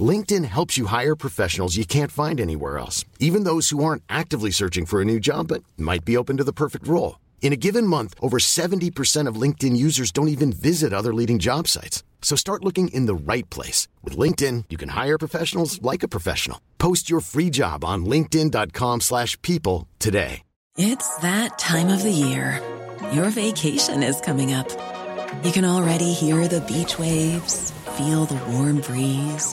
LinkedIn helps you hire professionals you can't find anywhere else, even those who aren't actively searching for a new job but might be open to the perfect role. In a given month, over 70% of LinkedIn users don't even visit other leading job sites. So start looking in the right place. With LinkedIn, you can hire professionals like a professional. Post your free job on linkedin.com slash people today. It's that time of the year. Your vacation is coming up. You can already hear the beach waves, feel the warm breeze,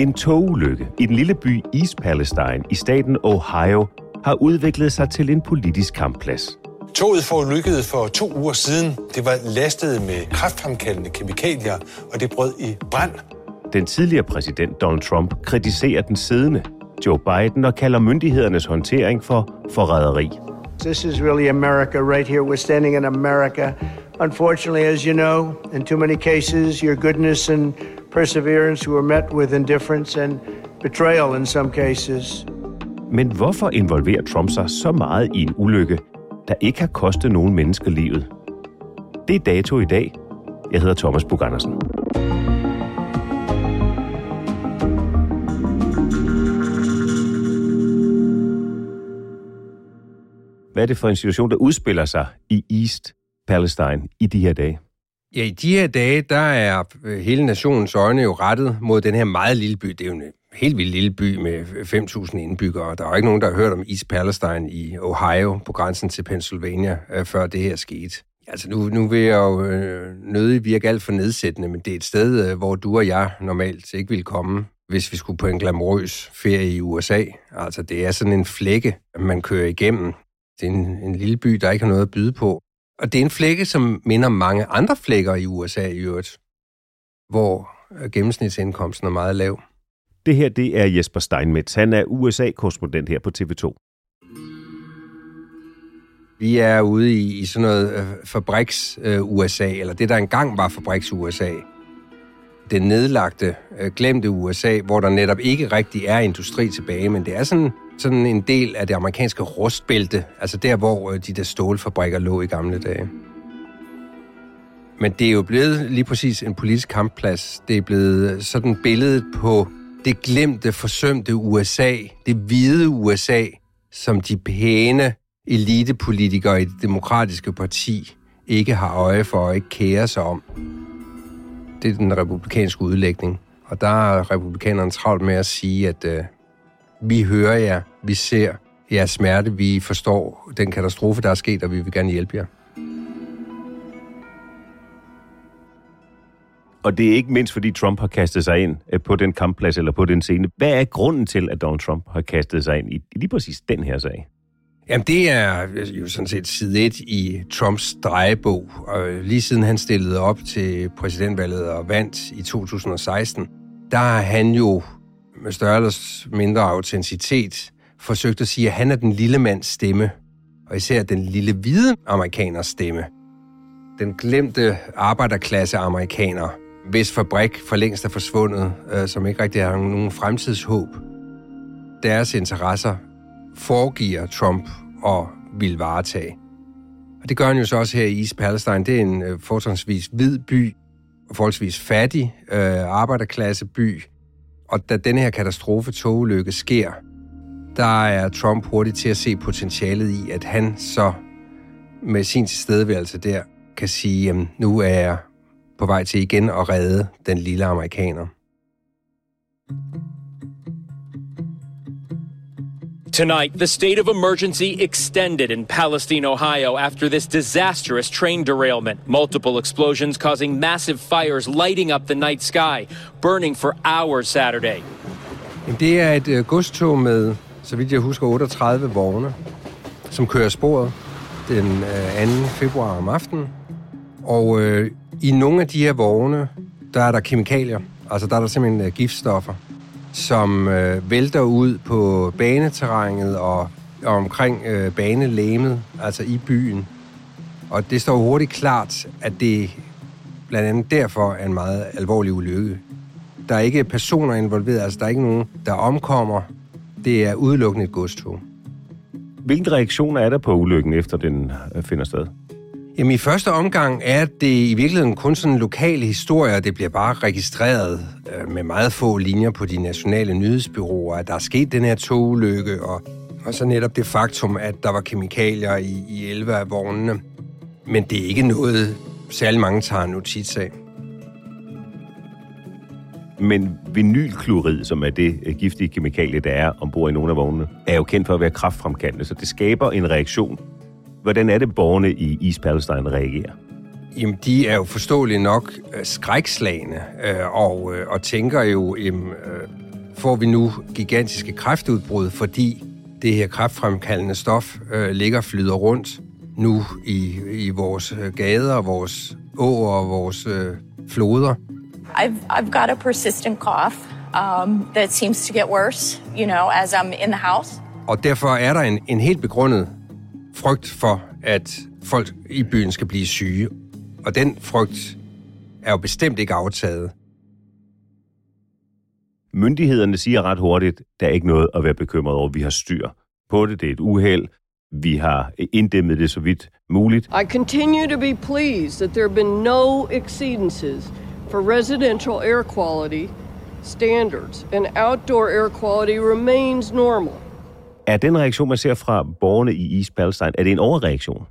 En togulykke i den lille by East Palestine i staten Ohio har udviklet sig til en politisk kampplads. Toget forulykkede for to uger siden. Det var lastet med kraftfremkaldende kemikalier, og det brød i brand. Den tidligere præsident Donald Trump kritiserer den siddende Joe Biden og kalder myndighedernes håndtering for forræderi. This is really America right here. We're standing in America. Unfortunately, as you know, in too many cases, your goodness and perseverance who were met with indifference and betrayal in some cases. Men hvorfor involverer Trump sig så meget i en ulykke, der ikke har kostet nogen mennesker livet? Det er dato i dag. Jeg hedder Thomas Bug Andersen. Hvad er det for en situation, der udspiller sig i East Palestine i de her dage? Ja, i de her dage, der er øh, hele nationens øjne jo rettet mod den her meget lille by. Det er jo en øh, helt vildt lille by med øh, 5.000 indbyggere. Der er jo ikke nogen, der har hørt om East Palestine i Ohio på grænsen til Pennsylvania, før det her skete. Altså nu, nu vil jeg jo øh, nødig virke alt for nedsættende, men det er et sted, øh, hvor du og jeg normalt ikke vil komme, hvis vi skulle på en glamorøs ferie i USA. Altså det er sådan en flække, man kører igennem. Det er en, en lille by, der ikke har noget at byde på. Og det er en flække, som minder mange andre flækker i USA i øvrigt, hvor øh, gennemsnitsindkomsten er meget lav. Det her, det er Jesper Steinmetz. Han er USA-korrespondent her på TV2. Vi er ude i, i sådan noget øh, fabriks-USA, øh, eller det, der engang var fabriks-USA. Det nedlagte, øh, glemte USA, hvor der netop ikke rigtig er industri tilbage, men det er sådan sådan en del af det amerikanske rustbælte, altså der, hvor øh, de der stålfabrikker lå i gamle dage. Men det er jo blevet lige præcis en politisk kampplads. Det er blevet øh, sådan billedet på det glemte, forsømte USA, det hvide USA, som de pæne elitepolitikere i det demokratiske parti ikke har øje for og ikke kærer sig om. Det er den republikanske udlægning. Og der er republikanerne travlt med at sige, at øh, vi hører jer, vi ser jeres smerte, vi forstår den katastrofe, der er sket, og vi vil gerne hjælpe jer. Og det er ikke mindst, fordi Trump har kastet sig ind øh, på den kampplads eller på den scene. Hvad er grunden til, at Donald Trump har kastet sig ind i lige præcis den her sag? Jamen, det er jo sådan set side et i Trumps drejebog. Og lige siden han stillede op til præsidentvalget og vandt i 2016, der har han jo med større eller mindre autenticitet forsøgt at sige, at han er den lille mands stemme, og især den lille hvide amerikaners stemme. Den glemte arbejderklasse amerikaner, hvis fabrik for længst er forsvundet, øh, som ikke rigtig har nogen fremtidshåb. Deres interesser foregiver Trump og vil varetage. Og det gør han jo så også her i East Palestine. Det er en øh, forholdsvis hvid by, forholdsvis fattig øh, arbejderklasse by, og da den her katastrofe togulykke sker, der er Trump hurtigt til at se potentialet i, at han så med sin tilstedeværelse der kan sige, at nu er jeg på vej til igen at redde den lille amerikaner. Tonight, the state of emergency extended in Palestine, Ohio after this disastrous train derailment. Multiple explosions causing massive fires lighting up the night sky, burning for hours Saturday. Det er et øh, godstog med, så vidt jeg husker, 38 vogne, som kører sporet den øh, 2. februar om aftenen. Og øh, i nogle af de her vogne, der er der kemikalier. Altså der er der simpelthen øh, giftstoffer som øh, vælter ud på baneterrænet og, og omkring øh, banelæmet, altså i byen. Og det står hurtigt klart, at det blandt andet derfor er en meget alvorlig ulykke. Der er ikke personer involveret, altså der er ikke nogen, der omkommer. Det er udelukkende et godstog. Hvilke reaktioner er der på ulykken, efter den finder sted? Jamen i første omgang er det i virkeligheden kun sådan lokale historier. Det bliver bare registreret øh, med meget få linjer på de nationale nyhedsbyråer, at der er sket den her togulykke, og, og så netop det faktum, at der var kemikalier i, i 11 af vognene. Men det er ikke noget, særlig mange tager notits af. Men vinylklorid, som er det øh, giftige kemikalie, der er ombord i nogle af vognene, er jo kendt for at være kraftfremkaldende, så det skaber en reaktion Hvordan er det, borgerne i East Palestine reagerer? Jamen, de er jo forståeligt nok øh, skrækslagende øh, og, øh, og tænker jo, jamen, øh, får vi nu gigantiske kræftudbrud, fordi det her kræftfremkaldende stof øh, ligger og flyder rundt nu i, i vores gader, vores åer og vores øh, floder. I've, I've got a persistent cough um, that seems to get worse, you know, as I'm in the house. Og derfor er der en, en helt begrundet frygt for, at folk i byen skal blive syge. Og den frygt er jo bestemt ikke aftaget. Myndighederne siger ret hurtigt, der er ikke noget at være bekymret over. Vi har styr på det. Det er et uheld. Vi har inddæmmet det så vidt muligt. I continue to be pleased that there have been no exceedances for residential air quality standards and outdoor air quality remains normal. Er den reaktion, man ser fra borgerne i East Palestine, er det en overreaktion?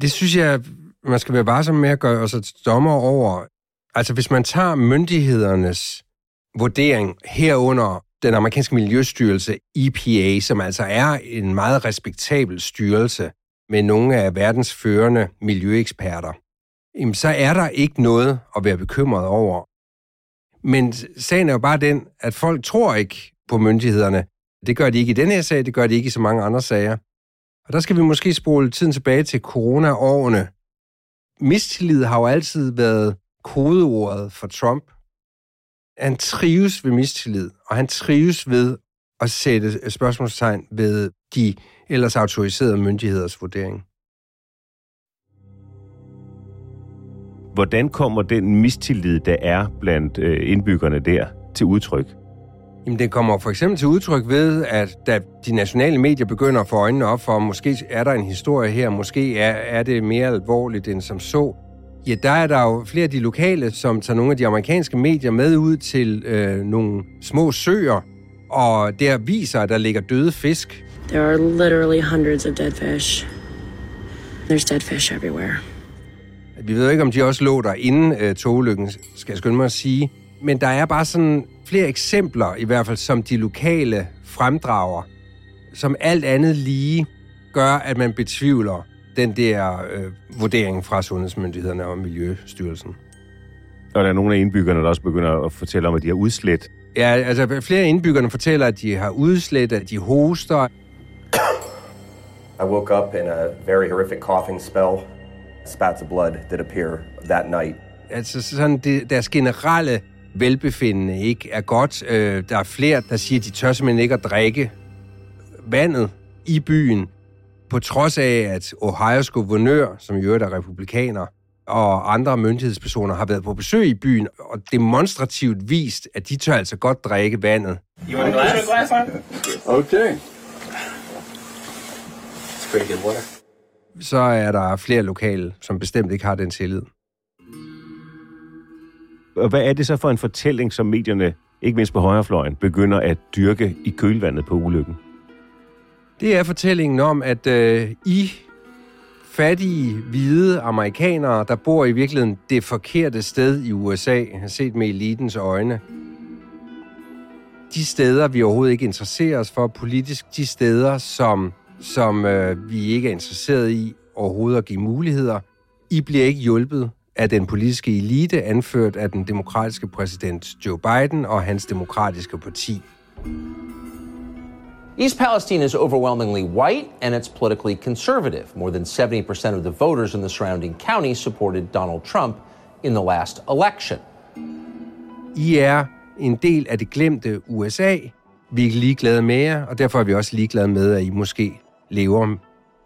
Det synes jeg, man skal være varsom med at gøre sig dommer over. Altså, hvis man tager myndighedernes vurdering herunder den amerikanske miljøstyrelse EPA, som altså er en meget respektabel styrelse med nogle af verdens førende miljøeksperter, jamen så er der ikke noget at være bekymret over. Men sagen er jo bare den, at folk tror ikke på myndighederne. Det gør de ikke i denne her sag, det gør de ikke i så mange andre sager. Og der skal vi måske spole tiden tilbage til corona-årene. Mistillid har jo altid været kodeordet for Trump. Han trives ved mistillid, og han trives ved at sætte spørgsmålstegn ved de ellers autoriserede myndigheders vurdering. Hvordan kommer den mistillid, der er blandt øh, indbyggerne der, til udtryk? Jamen, det kommer for eksempel til udtryk ved, at da de nationale medier begynder at få øjnene op for, måske er der en historie her, måske er, er det mere alvorligt end som så, ja, der er der jo flere af de lokale, som tager nogle af de amerikanske medier med ud til øh, nogle små søer, og der viser, at der ligger døde fisk. There are literally hundreds of dead fish. There's dead fish everywhere. Vi ved ikke, om de også lå der inden øh, togulykken, skal jeg skynde mig at sige. Men der er bare sådan flere eksempler, i hvert fald som de lokale fremdrager, som alt andet lige gør, at man betvivler den der øh, vurdering fra sundhedsmyndighederne og Miljøstyrelsen. Og der er nogle af indbyggerne, der også begynder at fortælle om, at de har udslet. Ja, altså flere indbyggerne fortæller, at de har udslet, at de hoster. I woke up in a very horrific coughing spell. Spats of blood that appear that night. Altså sådan det, deres generelle velbefindende ikke er godt. Øh, der er flere, der siger, at de tør simpelthen ikke at drikke vandet i byen, på trods af, at Ohio's guvernør, som i øvrigt er republikaner, og andre myndighedspersoner har været på besøg i byen og demonstrativt vist, at de tør altså godt drikke vandet. You want a glass? okay. It's pretty good water. Så er der flere lokale, som bestemt ikke har den tillid. Og hvad er det så for en fortælling, som medierne, ikke mindst på højrefløjen, begynder at dyrke i kølvandet på ulykken? Det er fortællingen om, at øh, I fattige, hvide amerikanere, der bor i virkeligheden det forkerte sted i USA, set med elitens øjne. De steder, vi overhovedet ikke interesserer os for politisk, de steder, som, som øh, vi ikke er interesseret i overhovedet at give muligheder, I bliver ikke hjulpet af den politiske elite, anført af den demokratiske præsident Joe Biden og hans demokratiske parti. East Palestine is overwhelmingly white and it's politically conservative. More than 70% of the voters in the surrounding counties supported Donald Trump in the last election. I er en del af det glemte USA. Vi er ligeglade med jer, og derfor er vi også ligeglade med, at I måske lever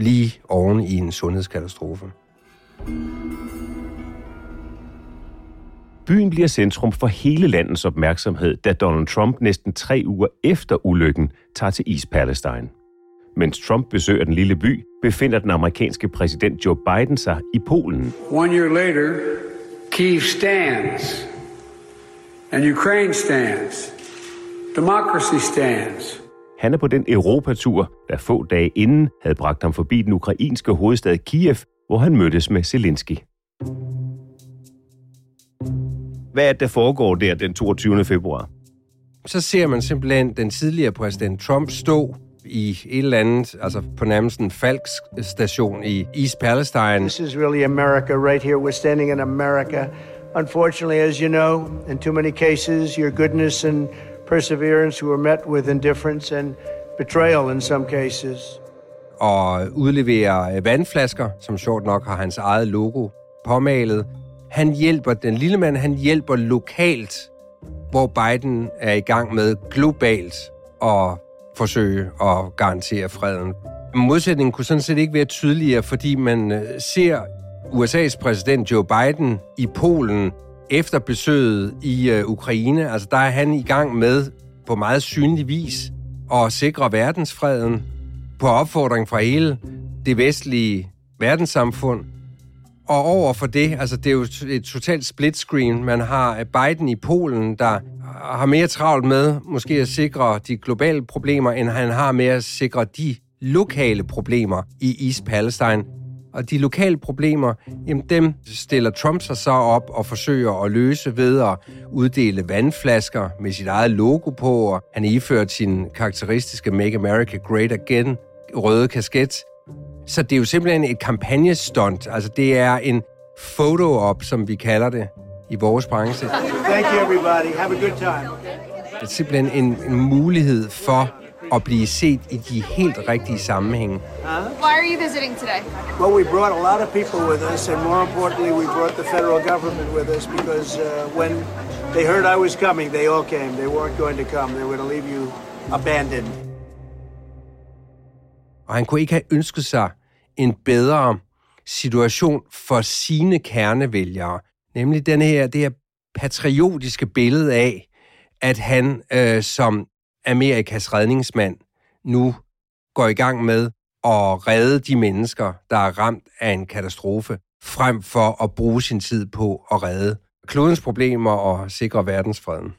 lige oven i en sundhedskatastrofe. Byen bliver centrum for hele landets opmærksomhed, da Donald Trump næsten tre uger efter ulykken tager til East Palestine. Mens Trump besøger den lille by, befinder den amerikanske præsident Joe Biden sig i Polen. One year later, Kiev stands, and Ukraine stands. Democracy stands. Han er på den Europatur, der få dage inden havde bragt ham forbi den ukrainske hovedstad Kiev, hvor han mødtes med Zelensky. Hvad er det, der foregår der den 22. februar? Så ser man simpelthen den tidligere præsident Trump stå i et eller andet, altså på nærmest en falsk station i East Palestine. This is really America right here. We're standing in America. Unfortunately, as you know, in too many cases, your goodness and perseverance were met with indifference and betrayal in some cases. Og udleverer vandflasker, som sjovt nok har hans eget logo påmalet. Han hjælper, den lille mand, han hjælper lokalt, hvor Biden er i gang med globalt at forsøge at garantere freden. Modsætningen kunne sådan set ikke være tydeligere, fordi man øh, ser USA's præsident Joe Biden i Polen efter besøget i øh, Ukraine. Altså der er han i gang med på meget synlig vis at sikre verdensfreden på opfordring fra hele det vestlige verdenssamfund. Og over for det, altså det er jo et totalt split screen. Man har øh, Biden i Polen, der har mere travlt med måske at sikre de globale problemer, end han har med at sikre de lokale problemer i East Palestine. Og de lokale problemer, jamen dem stiller Trump sig så op og forsøger at løse ved at uddele vandflasker med sit eget logo på, og han iført sin karakteristiske Make America Great Again røde kasket. Så det er jo simpelthen et kampagnestunt. Altså det er en photo-op, som vi kalder det i vores branche. Thank you, everybody. Have a good time. Det er simpelthen en, en mulighed for at blive set i de helt rigtige sammenhænge. Why are you visiting today? Well, we brought a lot of people with us, and more importantly, we brought the federal government with us because uh, when they heard I was coming, they all came. They weren't going to come. They were going to leave you abandoned. Og han kunne ikke have ønsket sig en bedre situation for sine kernevælgere. Nemlig den her, det her patriotiske billede af, at han øh, som Amerikas redningsmand nu går i gang med at redde de mennesker, der er ramt af en katastrofe, frem for at bruge sin tid på at redde klodens problemer og sikre verdensfreden.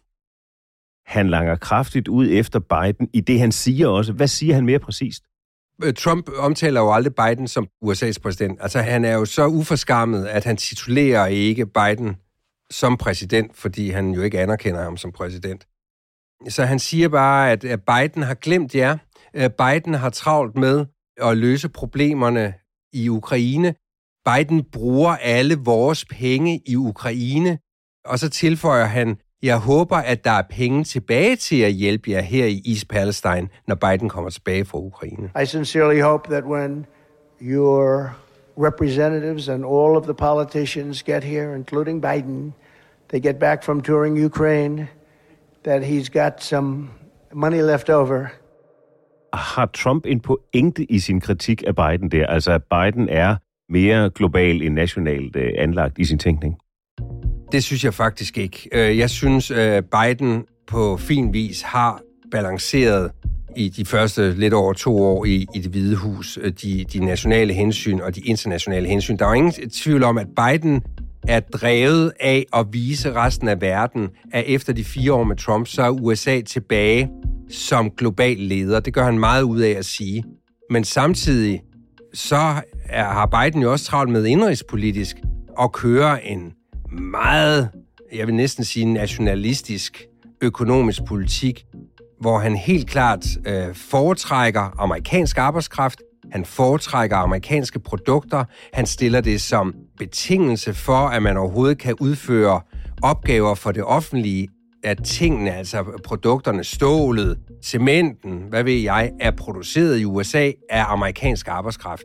Han langer kraftigt ud efter Biden i det, han siger også. Hvad siger han mere præcist? Øh, Trump omtaler jo aldrig Biden som USA's præsident. Altså, han er jo så uforskammet, at han titulerer ikke Biden som præsident, fordi han jo ikke anerkender ham som præsident. Så han siger bare, at Biden har glemt jer. Øh, Biden har travlt med at løse problemerne i Ukraine. Biden bruger alle vores penge i Ukraine. Og så tilføjer han, jeg håber, at der er penge tilbage til at hjælpe jer her i East Palestine, når Biden kommer tilbage fra Ukraine. I sincerely hope that when your representatives and all of the politicians get here, including Biden, they get back from touring Ukraine, that he's got some money left over. Har Trump en pointe i sin kritik af Biden der? Altså, at Biden er mere global end nationalt øh, anlagt i sin tænkning? Det synes jeg faktisk ikke. Øh, jeg synes, øh, Biden på fin vis har balanceret i de første lidt over to år i, i det hvide hus øh, de, de nationale hensyn og de internationale hensyn. Der er jo ingen tvivl om, at Biden er drevet af at vise resten af verden, at efter de fire år med Trump, så er USA tilbage som global leder. Det gør han meget ud af at sige. Men samtidig så er, har Biden jo også travlt med indrigspolitisk at køre en meget, jeg vil næsten sige nationalistisk økonomisk politik, hvor han helt klart øh, foretrækker amerikansk arbejdskraft, han foretrækker amerikanske produkter, han stiller det som betingelse for, at man overhovedet kan udføre opgaver for det offentlige, at tingene, altså produkterne, stålet, cementen, hvad ved jeg, er produceret i USA af amerikansk arbejdskraft.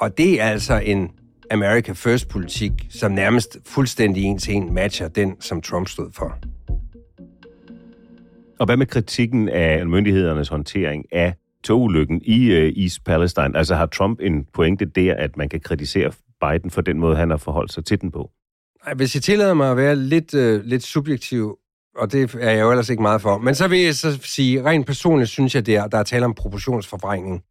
Og det er altså en America First-politik, som nærmest fuldstændig en til en matcher den, som Trump stod for. Og hvad med kritikken af myndighedernes håndtering af togulykken i uh, East Palestine? Altså har Trump en pointe der, at man kan kritisere Biden for den måde, han har forholdt sig til den på? Hvis jeg tillader mig at være lidt, uh, lidt subjektiv, og det er jeg jo ellers ikke meget for, men så vil jeg så sige, rent personligt synes jeg, der, der er tale om proportionsforvrængning.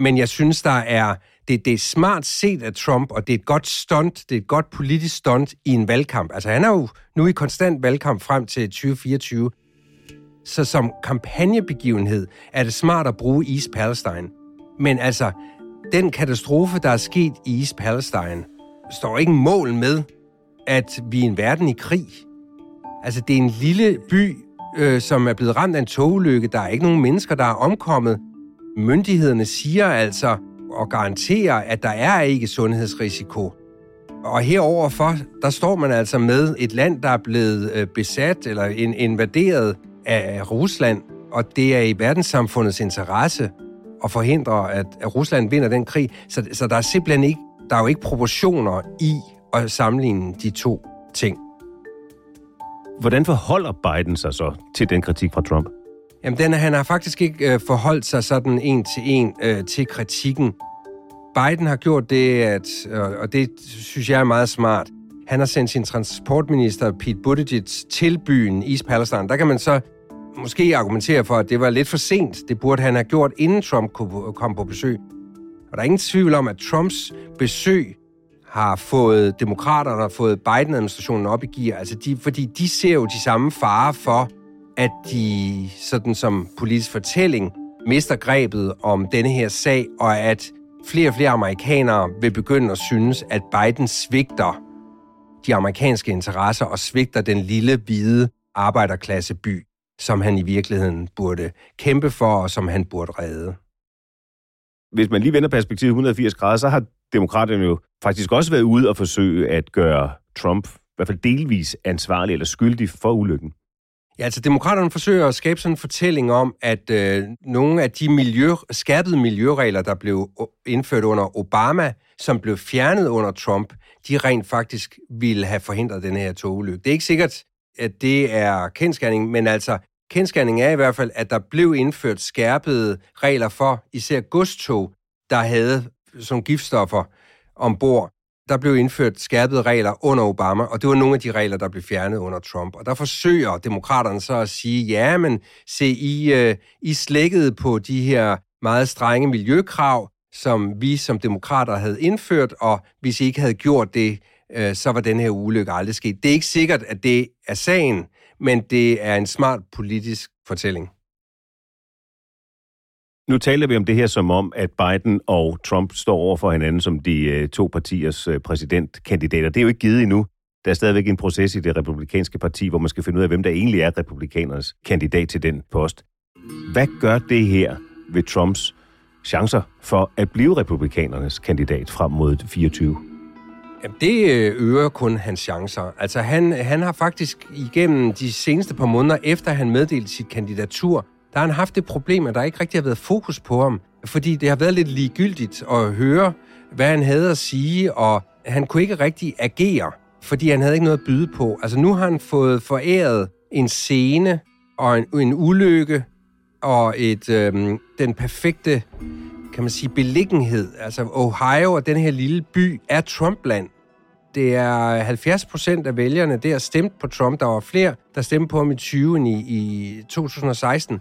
Men jeg synes, der er, det, det er smart set af Trump, og det er et godt stunt, det er et godt politisk stunt i en valgkamp. Altså han er jo nu i konstant valgkamp frem til 2024. Så som kampagnebegivenhed er det smart at bruge East Palestine. Men altså, den katastrofe, der er sket i East Palestine, står ikke mål med, at vi er en verden i krig. Altså, det er en lille by, øh, som er blevet ramt af en togulykke. Der er ikke nogen mennesker, der er omkommet. Myndighederne siger altså og garanterer, at der er ikke sundhedsrisiko. Og heroverfor, der står man altså med et land, der er blevet øh, besat eller invaderet af Rusland, og det er i verdenssamfundets interesse at forhindre, at, Rusland vinder den krig. Så, så der er simpelthen ikke, der er jo ikke proportioner i at sammenligne de to ting. Hvordan forholder Biden sig så til den kritik fra Trump? Jamen, den, han har faktisk ikke øh, forholdt sig sådan en til en øh, til kritikken. Biden har gjort det, at, øh, og det synes jeg er meget smart. Han har sendt sin transportminister Pete Buttigieg til byen East Palestine. Der kan man så måske argumentere for, at det var lidt for sent. Det burde han have gjort, inden Trump kom på besøg. Og der er ingen tvivl om, at Trumps besøg har fået demokraterne og fået Biden-administrationen op i gear. Altså de, fordi de ser jo de samme farer for, at de, sådan som politisk fortælling, mister grebet om denne her sag, og at flere og flere amerikanere vil begynde at synes, at Biden svigter de amerikanske interesser og svigter den lille, hvide arbejderklasseby, som han i virkeligheden burde kæmpe for, og som han burde redde. Hvis man lige vender perspektivet 180 grader, så har demokraterne jo faktisk også været ude og forsøge at gøre Trump i hvert fald delvis ansvarlig eller skyldig for ulykken. Ja, altså demokraterne forsøger at skabe sådan en fortælling om, at øh, nogle af de miljø, skærpede miljøregler, der blev indført under Obama, som blev fjernet under Trump, de rent faktisk ville have forhindret den her togulykke. Det er ikke sikkert, at det er kendskærning, men altså kendskærning er i hvert fald, at der blev indført skærpede regler for især godstog, der havde sådan giftstoffer ombord. Der blev indført skærpede regler under Obama, og det var nogle af de regler, der blev fjernet under Trump. Og der forsøger demokraterne så at sige, ja, men se, I, uh, I slækkede på de her meget strenge miljøkrav, som vi som demokrater havde indført, og hvis I ikke havde gjort det, uh, så var den her ulykke aldrig sket. Det er ikke sikkert, at det er sagen, men det er en smart politisk fortælling. Nu taler vi om det her som om, at Biden og Trump står over for hinanden som de øh, to partiers øh, præsidentkandidater. Det er jo ikke givet endnu. Der er stadigvæk en proces i det republikanske parti, hvor man skal finde ud af, hvem der egentlig er republikanernes kandidat til den post. Hvad gør det her ved Trumps chancer for at blive republikanernes kandidat frem mod 24? Jamen, det øh, øger kun hans chancer. Altså, han, han har faktisk igennem de seneste par måneder, efter han meddelte sit kandidatur, der har han haft det problem, at der ikke rigtig har været fokus på ham. Fordi det har været lidt ligegyldigt at høre, hvad han havde at sige, og han kunne ikke rigtig agere, fordi han havde ikke noget at byde på. Altså, nu har han fået foræret en scene og en, en ulykke og et, øhm, den perfekte kan man sige, beliggenhed. Altså Ohio og den her lille by er Trumpland. Det er 70 procent af vælgerne der stemt på Trump. Der var flere, der stemte på ham i 20 i, i 2016.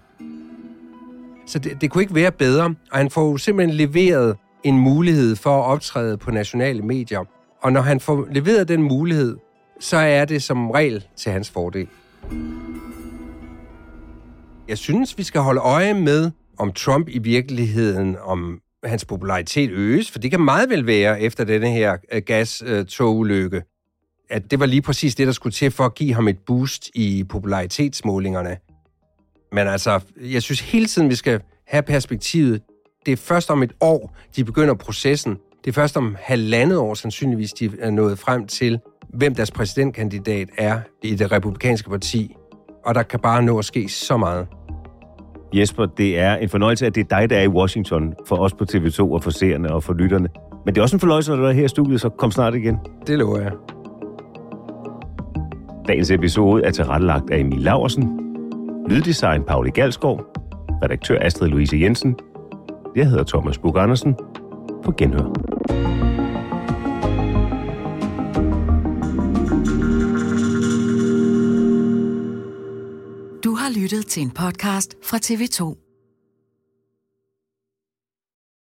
Så det, det kunne ikke være bedre. Og han får jo simpelthen leveret en mulighed for at optræde på nationale medier. Og når han får leveret den mulighed, så er det som regel til hans fordel. Jeg synes, vi skal holde øje med, om Trump i virkeligheden om hans popularitet øges, for det kan meget vel være efter denne her øh, gas-togulykke, at det var lige præcis det, der skulle til for at give ham et boost i popularitetsmålingerne. Men altså, jeg synes hele tiden, vi skal have perspektivet. Det er først om et år, de begynder processen. Det er først om halvandet år sandsynligvis, de er nået frem til, hvem deres præsidentkandidat er i det republikanske parti. Og der kan bare nå at ske så meget. Jesper, det er en fornøjelse, at det er dig, der er i Washington, for os på TV2 og for seerne og for lytterne. Men det er også en fornøjelse, når du er her i studiet, så kom snart igen. Det lover jeg. Dagens episode er tilrettelagt af Emil Laversen, Lyddesign Pauli Galskov, redaktør Astrid Louise Jensen. Jeg hedder Thomas Bug Andersen. På genhør. Lyttet til en podcast fra TV2.